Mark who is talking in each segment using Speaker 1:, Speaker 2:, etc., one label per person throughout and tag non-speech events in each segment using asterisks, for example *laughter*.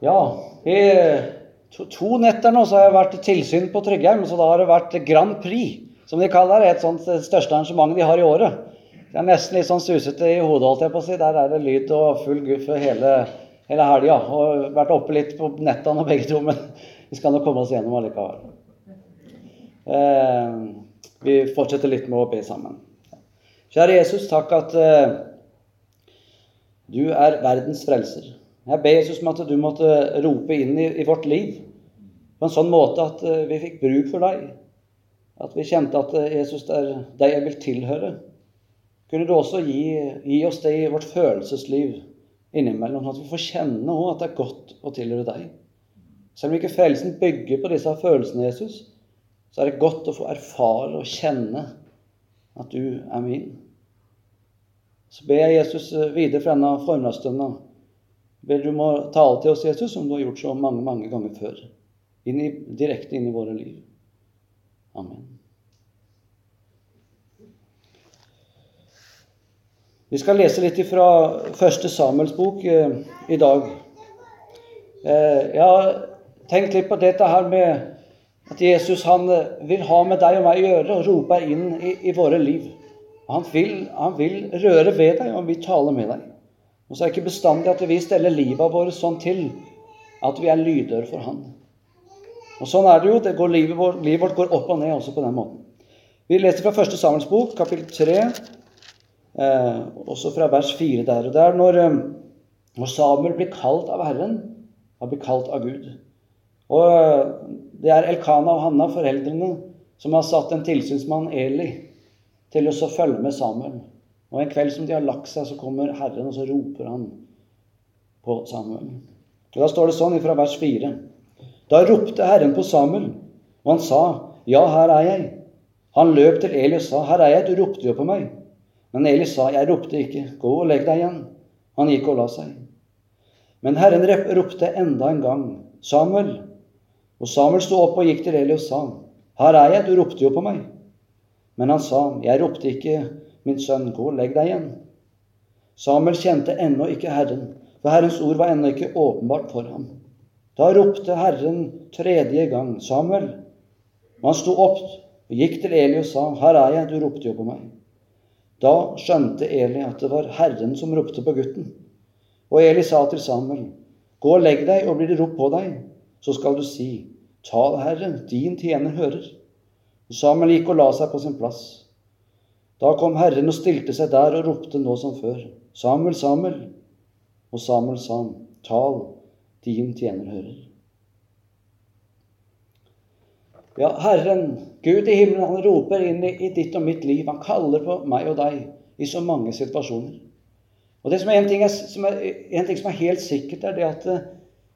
Speaker 1: Ja, i to, to netter nå så har jeg vært tilsyn på Tryggheim, så da har det vært Grand Prix, som de kaller det. Et sånt største arrangement de har i året. Det er nesten litt sånn susete i hodet, holdt jeg på å si. Der er det lyd og full guff hele, hele helga. Og vært oppe litt på nettene begge to, men vi skal nå komme oss gjennom allikevel. Eh, vi fortsetter litt med å be sammen. Kjære Jesus, takk at eh, du er verdens frelser. Jeg ber Jesus om at du måtte rope inn i, i, vårt liv på en sånn måte at eh, vi fikk bruk for deg. At vi kjente at eh, Jesus, det er deg jeg vil tilhøre. Kunne du også gi, gi oss det i vårt følelsesliv innimellom, at vi får kjenne også at det er godt å tilhøre deg. Selv om ikke frelsen bygger på disse følelsene, Jesus, så er det godt å få erfare og kjenne at du er min. Så ber jeg Jesus eh, videre fra denne formiddagsstunden ber du må tale til oss, Jesus, som du har gjort så mange, mange ganger før. Inn direkte inn i våre liv. Amen. Vi skal lese litt fra første Samuels bok eh, i dag. Eh, jeg har tenkt litt på dette her med at Jesus han eh, vil ha med deg og meg å gjøre og rope inn i, i våre liv. Han vil, han vil, røre ved deg, og han vil tale med deg. Og så er det ikke bestandig at vi steller livet vårt sånn til at vi er lydøre for Han. Og Sånn er det jo. Det går, livet, vårt, livet vårt går opp og ned også på den måten. Vi leser fra første Samuels bok, kapittel 3, eh, også fra vers 4 der. Og det er når, eh, når Samuel blir kalt av Herren, han blir kalt av Gud. Og eh, det er Elkana og Hanna, foreldrene, som har satt en tilsynsmann, Eli, til å følge med Samuel. Og en kveld som de har lagt seg, så kommer Herren, og så roper han på Samuel. Og Da står det sånn fra vers 4. Da ropte Herren på Samuel, og han sa, Ja, her er jeg. Han løp til Eli og sa, Her er jeg, du ropte jo på meg. Men Eli sa, Jeg ropte ikke. Gå og legg deg igjen. Han gikk og la seg. Men Herren ropte enda en gang, Samuel. Og Samuel sto opp og gikk til Eli og sa, Her er jeg, du ropte jo på meg. Men han sa, Jeg ropte ikke, Min sønn, gå og legg deg igjen. Samuel kjente ennå ikke Herren, for Herrens ord var ennå ikke åpenbart for ham. Da ropte Herren tredje gang, Samuel. Og han sto opp og gikk til Eli og sa, Her er jeg, du ropte jo på meg. Da skjønte Eli at det var Herren som ropte på gutten. Og Eli sa til Samuel, Gå og legg deg, og blir det ropt på deg, så skal du si, Tal, Herre, din tjener hører. Og Samuel gikk og la seg på sin plass. Da kom Herren og stilte seg der og ropte nå som før. Samuel, Samuel. Og Samuel sa, Tal, din tjener hører. Ja, Herren, Gud i himmelen, han roper inn i, ditt og mitt liv. Han kaller på meg og deg i så mange situasjoner. Og det som er En ting, som er, en ting som er helt sikkert, er det at eh,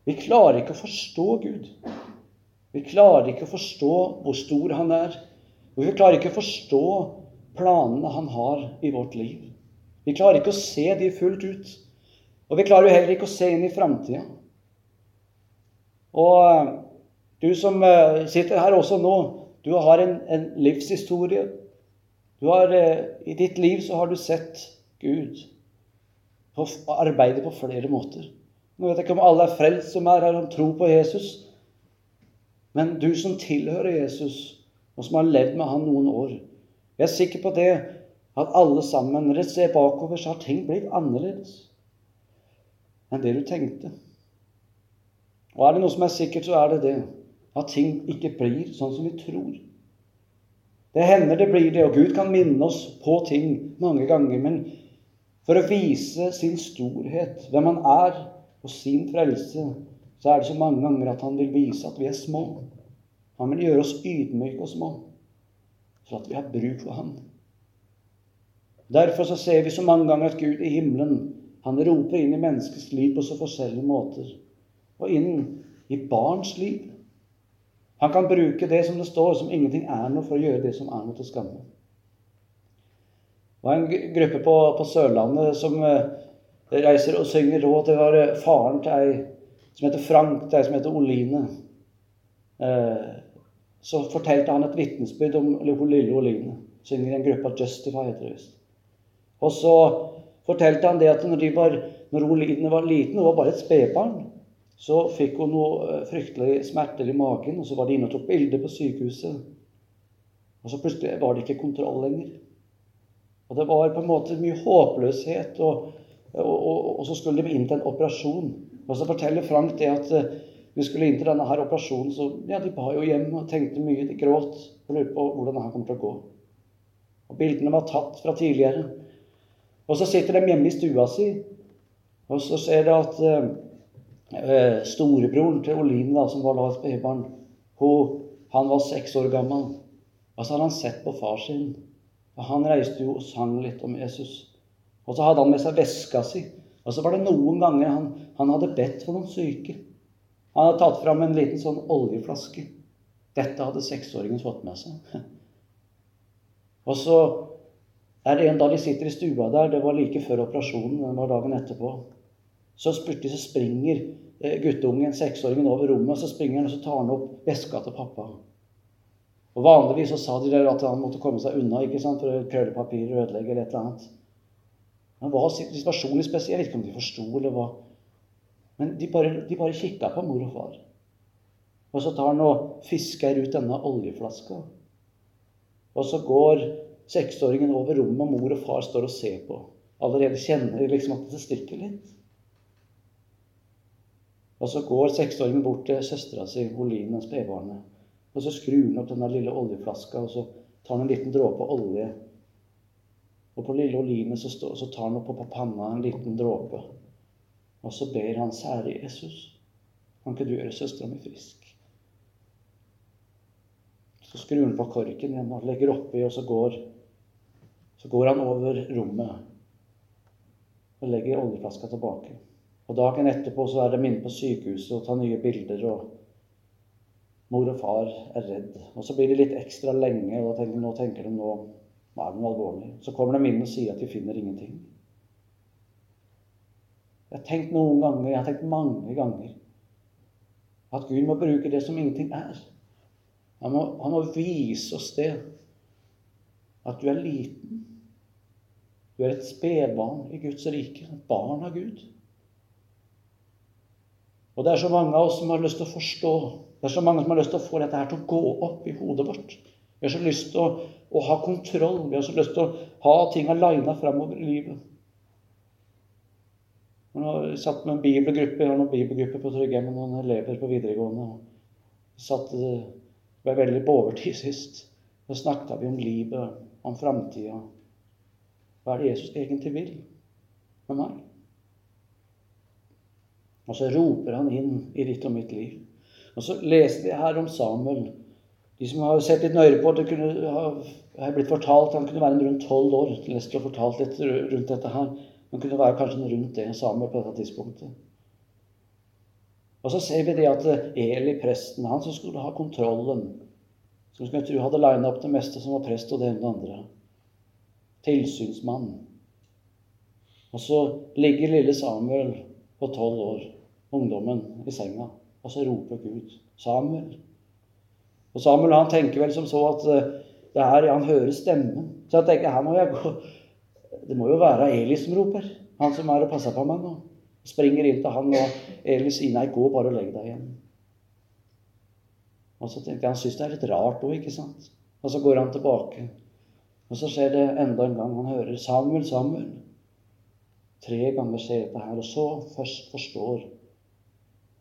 Speaker 1: vi klarer ikke å forstå Gud. Vi klarer ikke å forstå hvor stor Han er. Og vi klarer ikke å forstå planene han har i vårt liv. Vi klarer ikke å se de fullt ut. Og vi klarer jo heller ikke å se inn i framtida. Og eh, du som eh, sitter her også nå, du har en, en livshistorie. Har, eh, I ditt liv så har du sett Gud arbeide på flere måter. Nå vet jeg ikke om alle er frelst som er her og tror på Jesus. Men du som tilhører Jesus, og som har levd med han noen år, jeg er sikker på det at alle sammen, når dere ser bakover, så har ting blitt annerledes enn det du tenkte. Og er det noe som er sikkert, så er det det at ting ikke blir sånn som vi tror. Det hender det blir det, og Gud kan minne oss på ting mange ganger. Men for å vise sin storhet, hvem han er, og sin frelse, så er det så mange ganger at han vil vise at vi er små. Han vil gjøre oss ydmyke og små for at vi har bruk for Han. Derfor så ser vi så mange ganger at Gud i himmelen han roper inn i menneskets liv på så forskjellige måter. Og inn i barns liv. Han kan bruke det som det står, som ingenting er noe, for å gjøre det som er noe til skamme. Det var en gruppe på, på Sørlandet som eh, reiser og synger råd. Det var faren til ei som heter Frank, til ei som heter Oline. Eh, så fortalte han et vitnesbyrd om lille Oline. Synger i en gruppe av Justify, heter det visst. Og så fortalte han det at når, de var, når Oline var liten, hun var bare et spedbarn, så fikk hun noe eh, fryktelig smerter i magen, og så var de inne og tok bilde på sykehuset. Og så plutselig var det ikke kontroll lenger. Og det var på en måte mye håpløshet, og, og, og, og så skulle de inn til en operasjon. Og så forteller Frank det at vi skulle inn til denne her operasjonen, så ja, de ba jo hjem og tenkte mye. De gråt og lurte på hvordan det her kommer til å gå. Og Bildene var tatt fra tidligere. Og så sitter de hjemme i stua si, og så ser de at eh, eh storebroren til Oline, da, som var da et spedbarn, han var seks år gammel. Og så hadde han sett på far sin. Og han reiste jo og sang litt om Jesus. Og så hadde han med seg veska si. Og så var det noen ganger han, han hadde bedt for noen syke. Han hadde tatt fram en liten sånn oljeflaske. Dette hadde seksåringen fått med seg. *laughs* Og så er det en dag de sitter i stua der, det var like før operasjonen, den var dagen etterpå. Så spurte så springer eh, guttungen, seksåringen, over rommet, og så springer han og så tar han opp veska til pappa. Og Vanligvis så sa de der at han måtte komme seg unna ikke sant, for å krølle papir og ødelegge eller et eller annet. Men var situasjonen spesiell? Jeg vet ikke om de forsto eller hva. Men de bare, de bare kikka på mor og far. Og så tar han og fisker ut denne oljeflaska. Og så går seksåringen over rommet, og mor og far står og ser på. Allerede kjenner liksom at det stikker litt. Og så går seksåringen bort til søstera si, Oline, spedbarnet. Og så skrur han opp denne lille oljeflaska, og så tar han en liten dråpe olje. Og på lille Oline så, så tar han opp på panna en liten dråpe. Og så ber han særlig Jesus. Kan ikke du gjøre søstera mi frisk? Så skrur han på korken igjen og legger oppi, og så går, så går han over rommet og legger oljeflaska tilbake. Og Dagen etterpå så er de inne på sykehuset og tar nye bilder. og Mor og far er redd. Og Så blir det litt ekstra lenge, og tenker, nå tenker de nå er det noe alvorlig. Så kommer de inn og sier at de finner ingenting. Jeg har tenkt noen ganger, jeg har tenkt mange ganger, at Gud må bruke det som ingenting er. Han må, han må vise oss det. At du er liten. Du er et spedbarn i Guds rike. Et barn av Gud. Og det er så mange av oss som har lyst til å forstå. Det er så mange som har lyst til å få dette her til å gå opp i hodet vårt. Vi har så lyst til å, å ha kontroll. Vi har så lyst til å ha ting lina framover i livet. Jeg satt med en bibelgruppe, jeg har noen bibelgrupper på Tryggheim med noen elever på videregående. Satt, det eh, veldig på overtid *laughs* sist. Da snakka vi om livet, om framtida. Hva er det Jesus egentlig vil med meg? Og så roper han inn i ditt og mitt liv. Og så leste vi her om Samuel. De som har sett litt nøyere på det, kunne ha blitt fortalt Han kunne være rundt tolv år. Lest og fortalt litt rundt dette her. Han kunne være kanskje rundt det Samuel på dette tidspunktet. Og så ser vi det at Eli, presten, han som skulle ha kontrollen, som skulle tro hadde lina opp det meste som var prest og det ene og det andre, tilsynsmann. Og så ligger lille Samuel på tolv år, ungdommen, i senga, og så roper Gud 'Samuel'. Og Samuel han tenker vel som så at eh, det er, han hører stemmen. Så jeg tenker her må jeg gå det må jo være Eli som roper. Han som er og passer på meg nå. Springer inn til han, og Eli sier nei, gå bare og legg deg igjen. Og så tenkte jeg han syns det er litt rart òg, ikke sant. Og så går han tilbake. Og så skjer det enda en gang han hører 'Samuel, Samuel'. Tre ganger skjer dette her, og så først forstår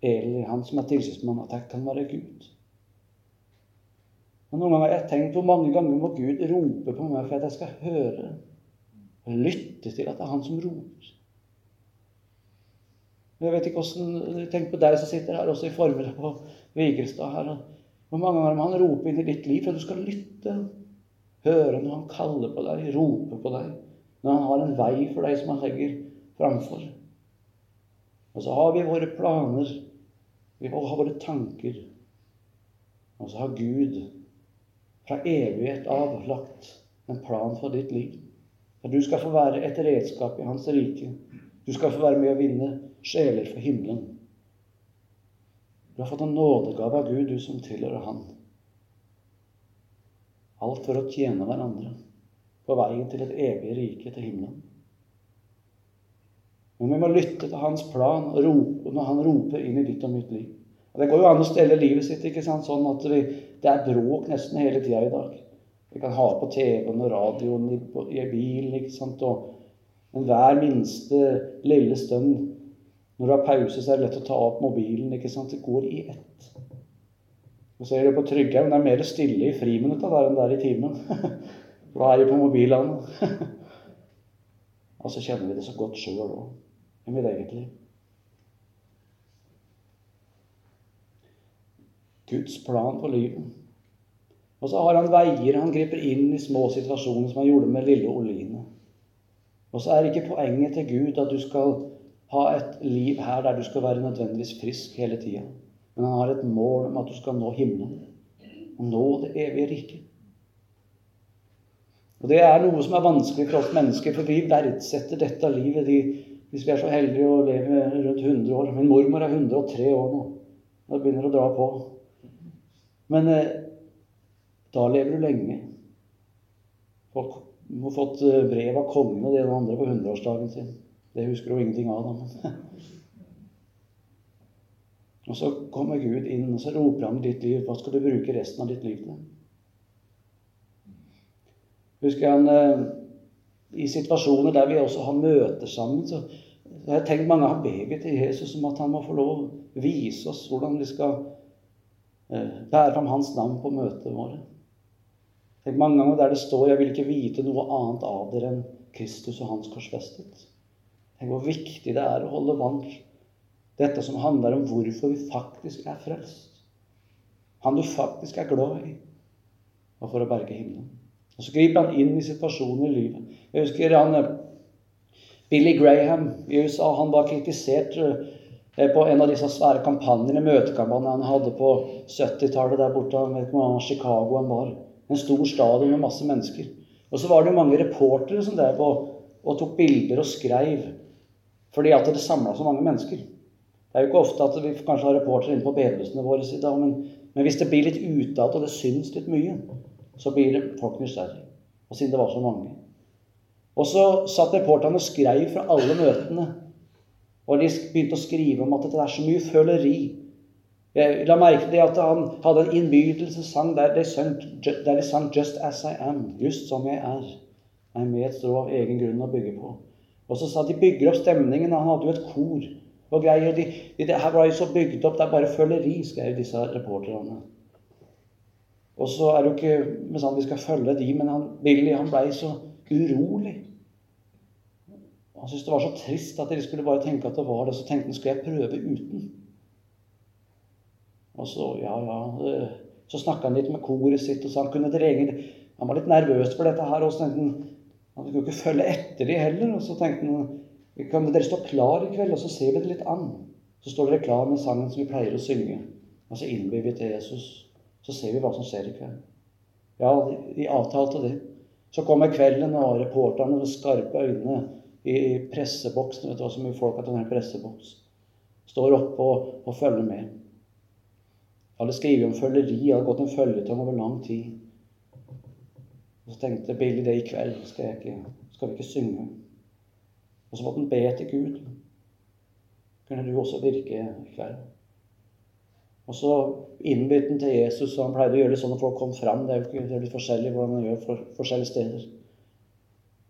Speaker 1: Eli, han som er tilsynsmann, at det kan være Gud. Og Noen ganger har jeg tenkt hvor mange ganger må Gud rope på meg for at jeg skal høre lytte til at det er han som roper. Jeg vet ikke hvordan, Tenk på deg som sitter her også i formiddag på Vigrestad. her. Hvor mange ganger må han rope inn i ditt liv for at du skal lytte? Høre når han kaller på deg, roper på deg. Når han har en vei for deg som han legger framfor. Og så har vi våre planer. Vi har våre tanker. Og så har Gud fra evighet av lagt en plan for ditt liv. At du skal få være et redskap i Hans rike. Du skal få være med å vinne sjeler for himmelen. Du har fått en nådegave av Gud, du som tilhører Han. Alt for å tjene hverandre på veien til et evig rike til himmelen. Men vi må lytte til hans plan og rope når han roper inn i ditt og mitt liv. Og Det går jo an å stelle livet sitt ikke sant? sånn at vi, det er bråk nesten hele tida i dag. Vi kan ha på TV-en og radioen i, bilen. ikke sant? Og, men hver minste lille stund når du har pause, så er det lett å ta opp mobilen. ikke sant? Det går i ett. Og så er det på Tryggheim det er mer stille i friminutta der enn det er i timen. *laughs* Da er det på mobilene. *laughs* Og så kjenner vi det så godt sjøl òg i mitt eget liv. Guds plan for livet. Og så har han veier. Han griper inn i små situasjoner, som han gjorde med lille Oline. Og så er ikke poenget til Gud at du skal ha et liv her der du skal være nødvendigvis frisk hele tida. Men han har et mål om at du skal nå himmelen. Og nå det evige riket. Og Det er noe som er vanskelig for oss mennesker, for vi verdsetter dette livet de, hvis vi er så heldige å leve rundt 100 år. Min mormor er 103 år nå. Nå begynner å dra på. Men eh, da lever du lenge. Folk har fått eh, brev av kongen og det ene andre på 100-årsdagen sin. Det husker hun ingenting av. da. *laughs* og så kommer Gud inn og så roper han i ditt liv. Hva skal du bruke resten av ditt liv til? Husker han eh, i situasjoner der vi også har møter sammen, så jeg har tenkt mange har beget til Jesus om at han må få lov å vise oss hvordan vi skal eh, bære fram hans navn på møtene våre. Tenk mange ganger der det står 'Jeg vil ikke vite noe annet av dere enn Kristus og Hans korsfestet'. Tenk hvor viktig det er å holde vann. Dette som handler om hvorfor vi faktisk er frelst. Han du faktisk er glad i. Og for å berge himmelen. Og Så griper han inn i situasjonen i livet. Jeg husker han, eh, Billy Graham i USA. Han var kritisert eh, på en av disse svære kampanjene, møtekampanjene han hadde på 70-tallet der borte. Jeg vet ikke om Chicago han var. En stor stadion med masse mennesker. Og så var det jo mange reportere som drev og, og tok bilder og skreiv fordi at det samla så mange mennesker. Det er jo ikke ofte at vi kanskje har reportere inne på bedehusene våre i dag, men, men hvis det blir litt utad, og det syns litt mye, så blir det folk nysgjerrige. Og siden det var så mange. Og så satt reporterne og skrev fra alle møtene. Og de begynte å skrive om at det er så mye føleri. Jeg la merke til at han hadde en innbydelsessang der de sang, der de sang 'Just as I am'. Just som jeg er. Jeg er med et strå av egen grunn å bygge på. Og så sa de bygger opp stemningen. Han hadde jo et kor og greier. De, de, det her var jo så bygd opp. Det er bare føleri, skrev disse reporterne. Og så er det jo ikke sånn vi skal følge de, men han, Billy han blei så urolig. Han syntes det var så trist at de skulle bare tenke at det var det. Så tenkte han skal jeg prøve uten. Og så, ja, ja Så snakka han litt med koret sitt, og så han kunne drege Han var litt nervøs for dette her. Og så tenkte han han skulle ikke følge etter de heller. Og så tenkte han kan dere stå klar i kveld, og så ser vi det litt an. Så står dere klar med sangen som vi pleier å synge. Og så innbyr vi til Jesus. Så ser vi hva som skjer i kveld. Ja, de avtalte det. Så kommer kvelden, og reporterne med skarpe øyne i presseboksen Vet du hva så mye folk har til denne presseboks? Står oppe og, og følger med. Alle skriver om føleri. Det hadde gått en følgetong over lang tid. Og så tenkte Billy det i kveld skal, ikke, skal vi ikke synge. Og så måtte han be til Gud. Kunne du også virke i kveld? Og så innbytte han til Jesus, og han pleide å gjøre det sånn at folk kom fram. Det er jo ikke det er litt forskjellig hvordan han gjør for forskjellige steder.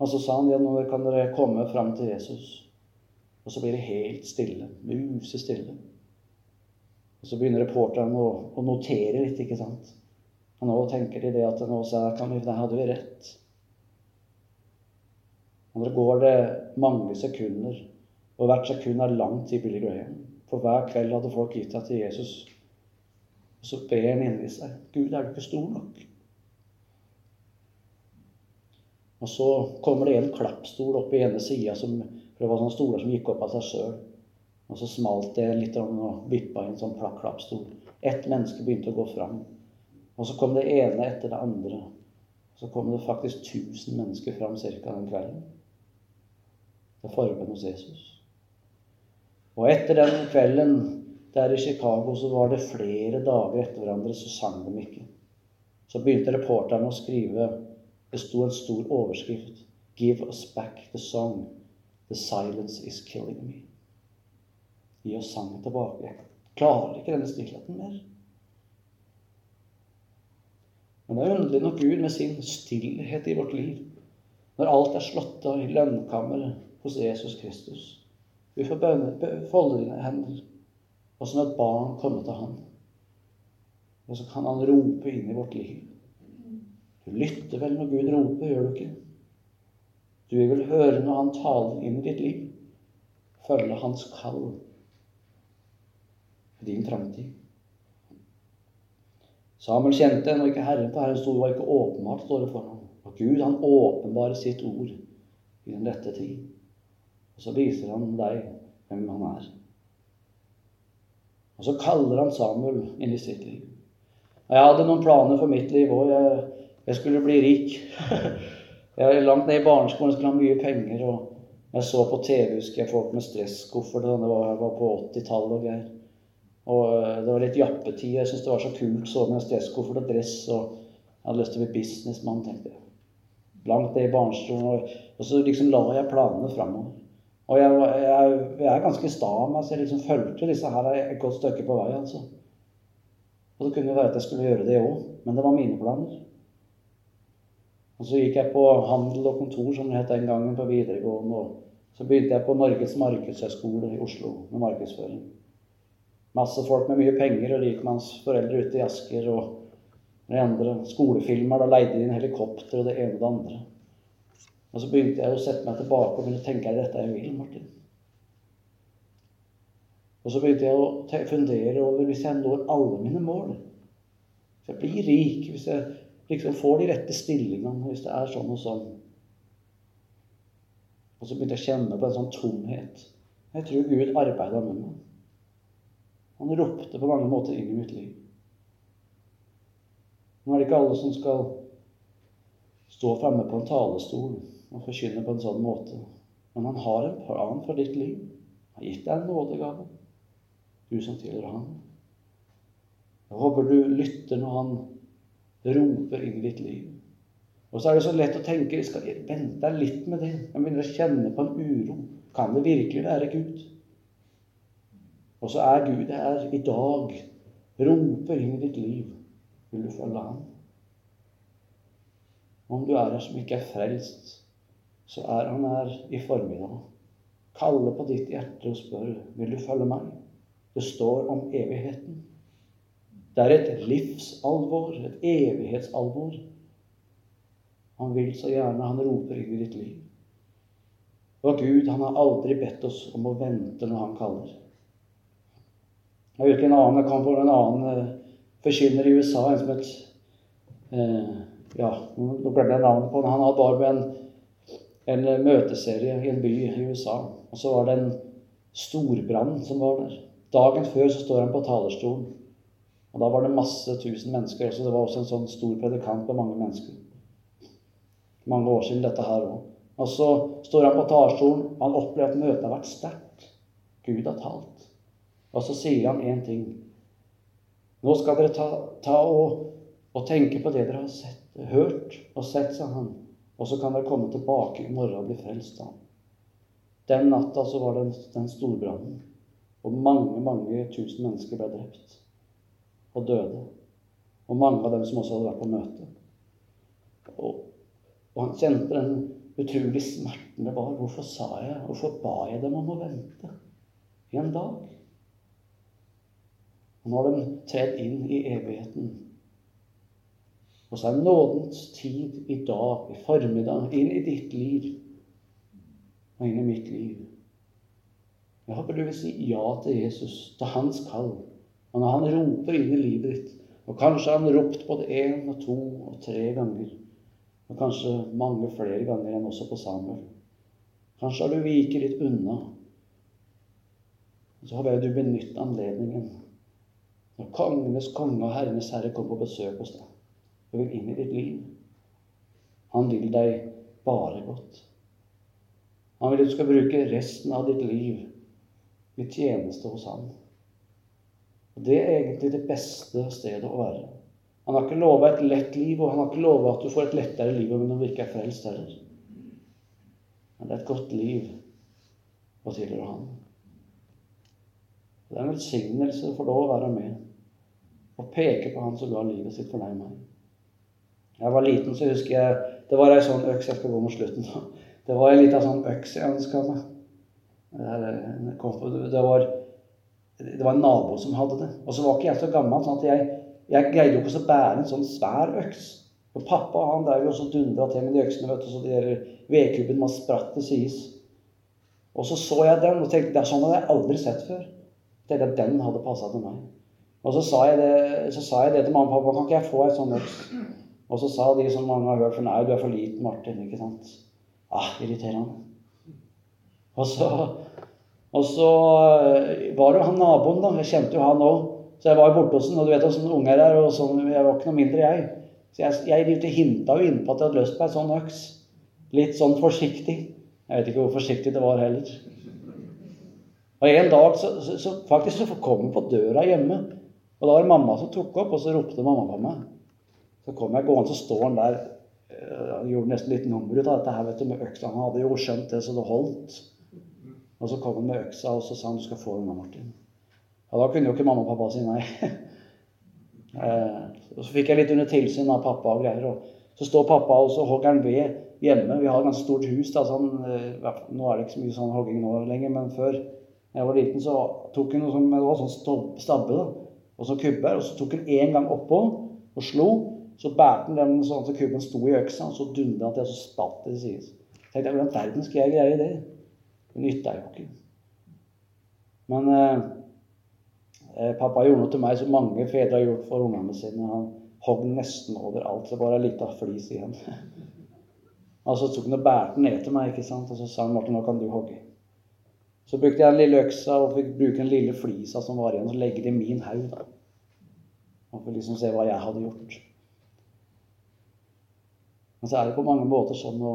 Speaker 1: Og så sa han ja, nå kan dere komme fram til Jesus. Og så blir det helt stille. Musestille. Og så begynner reporteren å, å, notere litt, ikke sant. Og nå tenker de det at nå sa kan vi, der hadde vi rett. Og det går det mange sekunder, og hvert sekund er langt i Billy Graham. For hver kveld hadde folk gitt seg til Jesus og så ber han inni seg Gud, er du ikke stor nok? Og så kommer det en klappstol opp i ene sida, for det var sånne stoler som gikk opp av seg sjøl. Og så smalt det litt og vippa i en sånn klappstol. Ett menneske begynte å gå fram. Og så kom det ene etter det andre. Så kom det faktisk 1000 mennesker fram ca. den kvelden. Til forbønn hos Jesus. Og etter den kvelden der i Chicago så var det flere dager etter hverandre så sang de ikke. Så begynte reporterne å skrive Det sto en stor overskrift 'Give us back the song. The silence is killing me. Gi oss sangen tilbake. Klarer ikke denne stillheten mer. Men det er underlig nok Gud med sin stillhet i vårt liv, når alt er slått av i lønnkammeret hos Jesus Kristus. Vi får folde dine hender, og som et barn komme til Han. Og så kan Han rope inn i vårt liv. Du lytter vel når Gud roper, gjør du ikke? Du vil høre når Han taler inn i ditt liv. Følge Hans kall din framtid. Samuel kjente ennå ikke Herren, for Herrens stod var ikke åpenbart, står det for ham. Og Gud, han åpenbarer sitt ord i den rette tid. Og så viser han deg hvem han er. Og så kaller han Samuel inn i sitt liv. Og jeg hadde noen planer for mitt liv òg. Jeg, jeg, skulle bli rik. *laughs* jeg Langt ned i barneskolen skulle ha mye penger. og Jeg så på TV husker jeg folk med stresskoffert. Det var, var på 80-tallet og greier. Og eh, det var litt jappetid. Jeg syntes det var så kult så med stresskoffert og dress. Og jeg hadde lyst til å bli businessmann, tenkte jeg. Langt ned i barnestolen. Og, og, så liksom la jeg planene framover. Og jeg, jeg, jeg, er ganske sta av meg, så jeg liksom fulgte disse her et godt stykke på vei. altså. Og det kunne jo være at jeg skulle gjøre det òg, men det var mine planer. Og så gikk jeg på handel og kontor, som det het den gangen, på videregående. Og så begynte jeg på Norges markedshøgskole i Oslo med markedsføring. Masse folk med mye penger og rikmannsforeldre ute i Asker og andre skolefilmer. Da leide de inn helikopter og det ene og det andre. Og så begynte jeg å sette meg tilbake og begynne å tenke er dette jeg vil, Martin? Og så begynte jeg å fundere over hvis jeg når alle mine mål Hvis jeg blir rik, hvis jeg liksom får de rette stillingene, hvis det er sånn og sånn Og så begynte jeg å kjenne på en sånn tomhet. Jeg tror Gud arbeida med meg. Han ropte på mange måter inn i mitt liv. Nå er det ikke alle som skal stå framme på en talestol og forkynne på en sånn måte. Men han har en plan for ditt liv. Han har gitt deg en nådegave, du som tilhører ham. Jeg håper du lytter når han roper inn i ditt liv. Og så er det så lett å tenke jeg skal vente litt med det. Jeg begynner å kjenne på en uro. Kan det virkelig være Gud? Og så er Gud her i dag, roper inn i ditt liv. Vil du følge ham? Om du er her som ikke er frelst, så er han her i formiddag. Kaller på ditt hjerte og spør vil du følge meg. Det står om evigheten. Det er et livsalvor, et evighetsalvor. Han vil så gjerne, han roper inn i ditt liv. Og Gud, han har aldri bedt oss om å vente når han kaller. Jeg vet ikke en annen, kom på en annen forkynner i USA, en som het eh, Ja, nå glemte jeg navnet på han. Han var med en, en møteserie i en by i USA. Og så var det en storbrann som var der. Dagen før så står han på talerstolen. Og da var det masse tusen mennesker. Så det var også en sånn stor predikant med mange mennesker. Mange år siden dette her òg. Og så står han på talerstolen, han opplever at møtet har vært sterkt. Gud har talt. Og så sier han én ting. Nå skal dere ta, ta og, og, tenke på det dere har sett, hørt og sett, sa han. Og så kan dere komme tilbake i morgen og bli frelst. da. Den natta så var det den storbrannen. Og mange, mange tusen mennesker ble drept og døde. Og mange av dem som også hadde vært på møte. Og, og han kjente den utrolig smerten det var. Hvorfor sa jeg, hvorfor ba jeg dem om å vente i en dag? Og nå har de tredd inn i evigheten. Og så er nådens tid i dag, i formiddag, inn i ditt liv og inn i mitt liv. Jeg håper du vil si ja til Jesus, til hans kall. Og når han roper inn i livet ditt, og kanskje har han ropt både én og to og tre ganger, og kanskje mange flere ganger enn også på Samuel Kanskje har du viket litt unna. Og så håper jeg du benytter anledningen når kongenes konge og herrenes herre kommer på besøk hos deg og vil inn i ditt liv Han vil deg bare godt. Han vil at du skal bruke resten av ditt liv i tjeneste hos ham. Og Det er egentlig det beste stedet å være. Han har ikke lova et lett liv, og han har ikke lova at du får et lettere liv om du ikke er frelst heller. Men det er et godt liv å tilhører Han. Det er en velsignelse å få lov å være med og peke på Han som ga livet sitt for deg og meg. Jeg var liten, så husker jeg Det var ei sånn øks Jeg skal gå mot slutten. da. Det var ei lita sånn øks jeg ønska meg. Det var, det var en nabo som hadde det. Og så var ikke jeg så gammel, sånn at jeg, jeg greide jo ikke å bære en sånn svær øks. Og pappa han drev jo også dundra til med de øksene, vet du, så de der vedkubben man spratt til sides. Og så så jeg den og tenkte det er sånn hadde jeg aldri sett før. Tenkte at den hadde passa til meg. Og så sa, det, så sa jeg det til mamma og pappa. Kan ikke jeg få et sånt øks? Og så sa de som mange har hørt for nei, du er for liten, Martin. ikke sant? Ah, irriterende. Og så, og så eh, var jo han naboen, da. Jeg kjente jo han òg. Så jeg var borte hos ham, og du vet åssen unger er. og sånn, Jeg var ikke noe mindre, jeg. Så jeg, jeg hinta jo innpå at jeg hadde lyst på ei sånn øks. Litt sånn forsiktig. Jeg vet ikke hvor forsiktig det var heller. Og En dag så, så, så faktisk så kom hun på døra hjemme. Og da var det mamma som tok opp, og så ropte mamma på meg. Så kom jeg gående, så står han der. og han gjorde nesten litt nummer ut av dette her vet du, med øksa. Han hadde jo skjønt det så det holdt. Og så kom han med øksa, og så sa han du skal få unna, Martin. Og da kunne jo ikke mamma og pappa si nei. *laughs* Eh, og så fikk jeg litt under tilsyn av pappa og greier. og Så står pappa og så hogger han ved hjemme. Vi har et ganske stort hus. da, sånn, eh, Nå er det ikke så mye sånn hogging nå lenger, men før jeg var liten, så tok hun noe var sånn stabbe da, og så kubber. Og så tok hun én gang oppå og slo. Så bærte han den sånn at kubben sto i øksa, og så dundra han til, og så spatt det til sides. Tenkte hvordan verden skal jeg greie det? Det nytta jo ikke. Men eh, Eh, pappa gjorde noe til meg som mange fedre har gjort for ungene sine. Han hogg nesten overalt. Så bare ei lita flis igjen. *laughs* og så tok han og bærte den ned til meg, ikke sant? og så sa han Martin, nå kan du hogge. Så brukte jeg den lille øksa og fikk bruke den lille flisa som var igjen, og legge det i min haug. Og få liksom se hva jeg hadde gjort. Men så er det på mange måter sånn å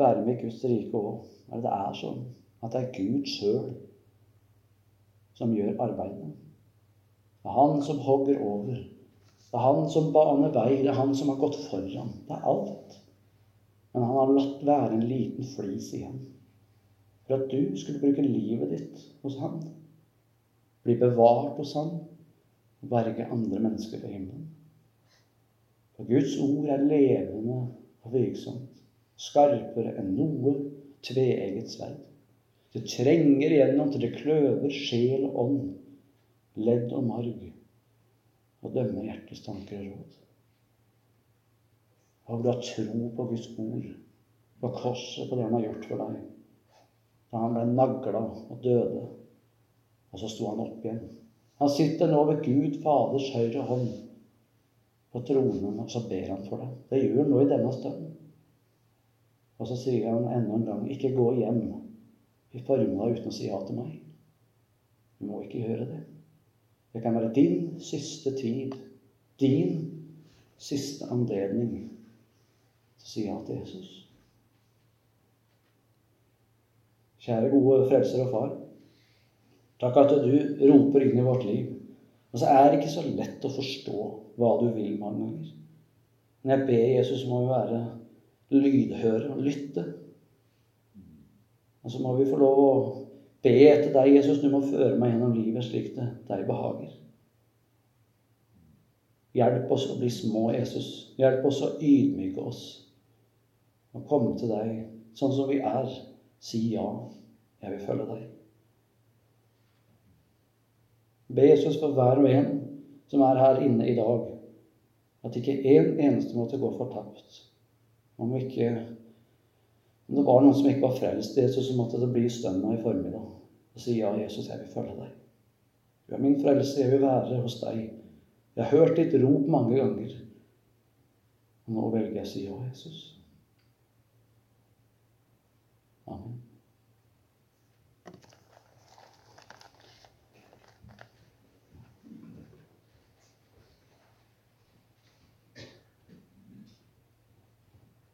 Speaker 1: være med i Guds rike òg. Det er sånn at det er Gud sjøl som gjør arbeidet. Det er han som hogger over. Det er han som baner vei. Det er han som har gått foran. Det er alt. Men han har latt være en liten flis igjen. For at du skulle bruke livet ditt hos han. Bli bevart hos han og berge andre mennesker på himmelen. For Guds ord er levende og virksomt. Skarpere enn noe tveegget sverd. Det trenger igjennom til det kløver sjel og ånd, ledd og marg, og dømmer hjertets tanker og råd. Og du har tro på Guds ord, på korset, på det han har gjort for deg. Da han ble nagla og døde, og så sto han opp igjen. Han sitter nå ved Gud Faders høyre hånd på tronen, og så ber han for deg. Det gjør han nå i denne stunden. Og så sier han enda en gang, ikke gå hjem i formiddag uten å si ja til meg. Du må ikke gjøre det. Det kan være din siste tid, din siste anledning til å si ja til Jesus. Kjære, gode frelser og far. Takk at du roper inn i vårt liv. Og så er det ikke så lett å forstå hva du vil mange ganger. Men jeg ber Jesus må jo være lydhøre og lytte. Og så må vi få lov å be etter deg, Jesus. Du må føre meg gjennom livet slik det deg behager. Hjelp oss å bli små, Jesus. Hjelp oss å ydmyke oss og komme til deg sånn som vi er. Si ja. Jeg vil følge deg. Be Jesus for hver og en som er her inne i dag, at ikke én eneste måtte gå fortapt. Om ikke om det var noen som ikke var frelst Jesus, så måtte det bli stønna i formiddag og si ja, Jesus, jeg vil følge deg. Du er min frelse, jeg vil være hos deg. Jeg har hørt ditt rop mange ganger. Og nå velger jeg å si ja, Jesus. Amen.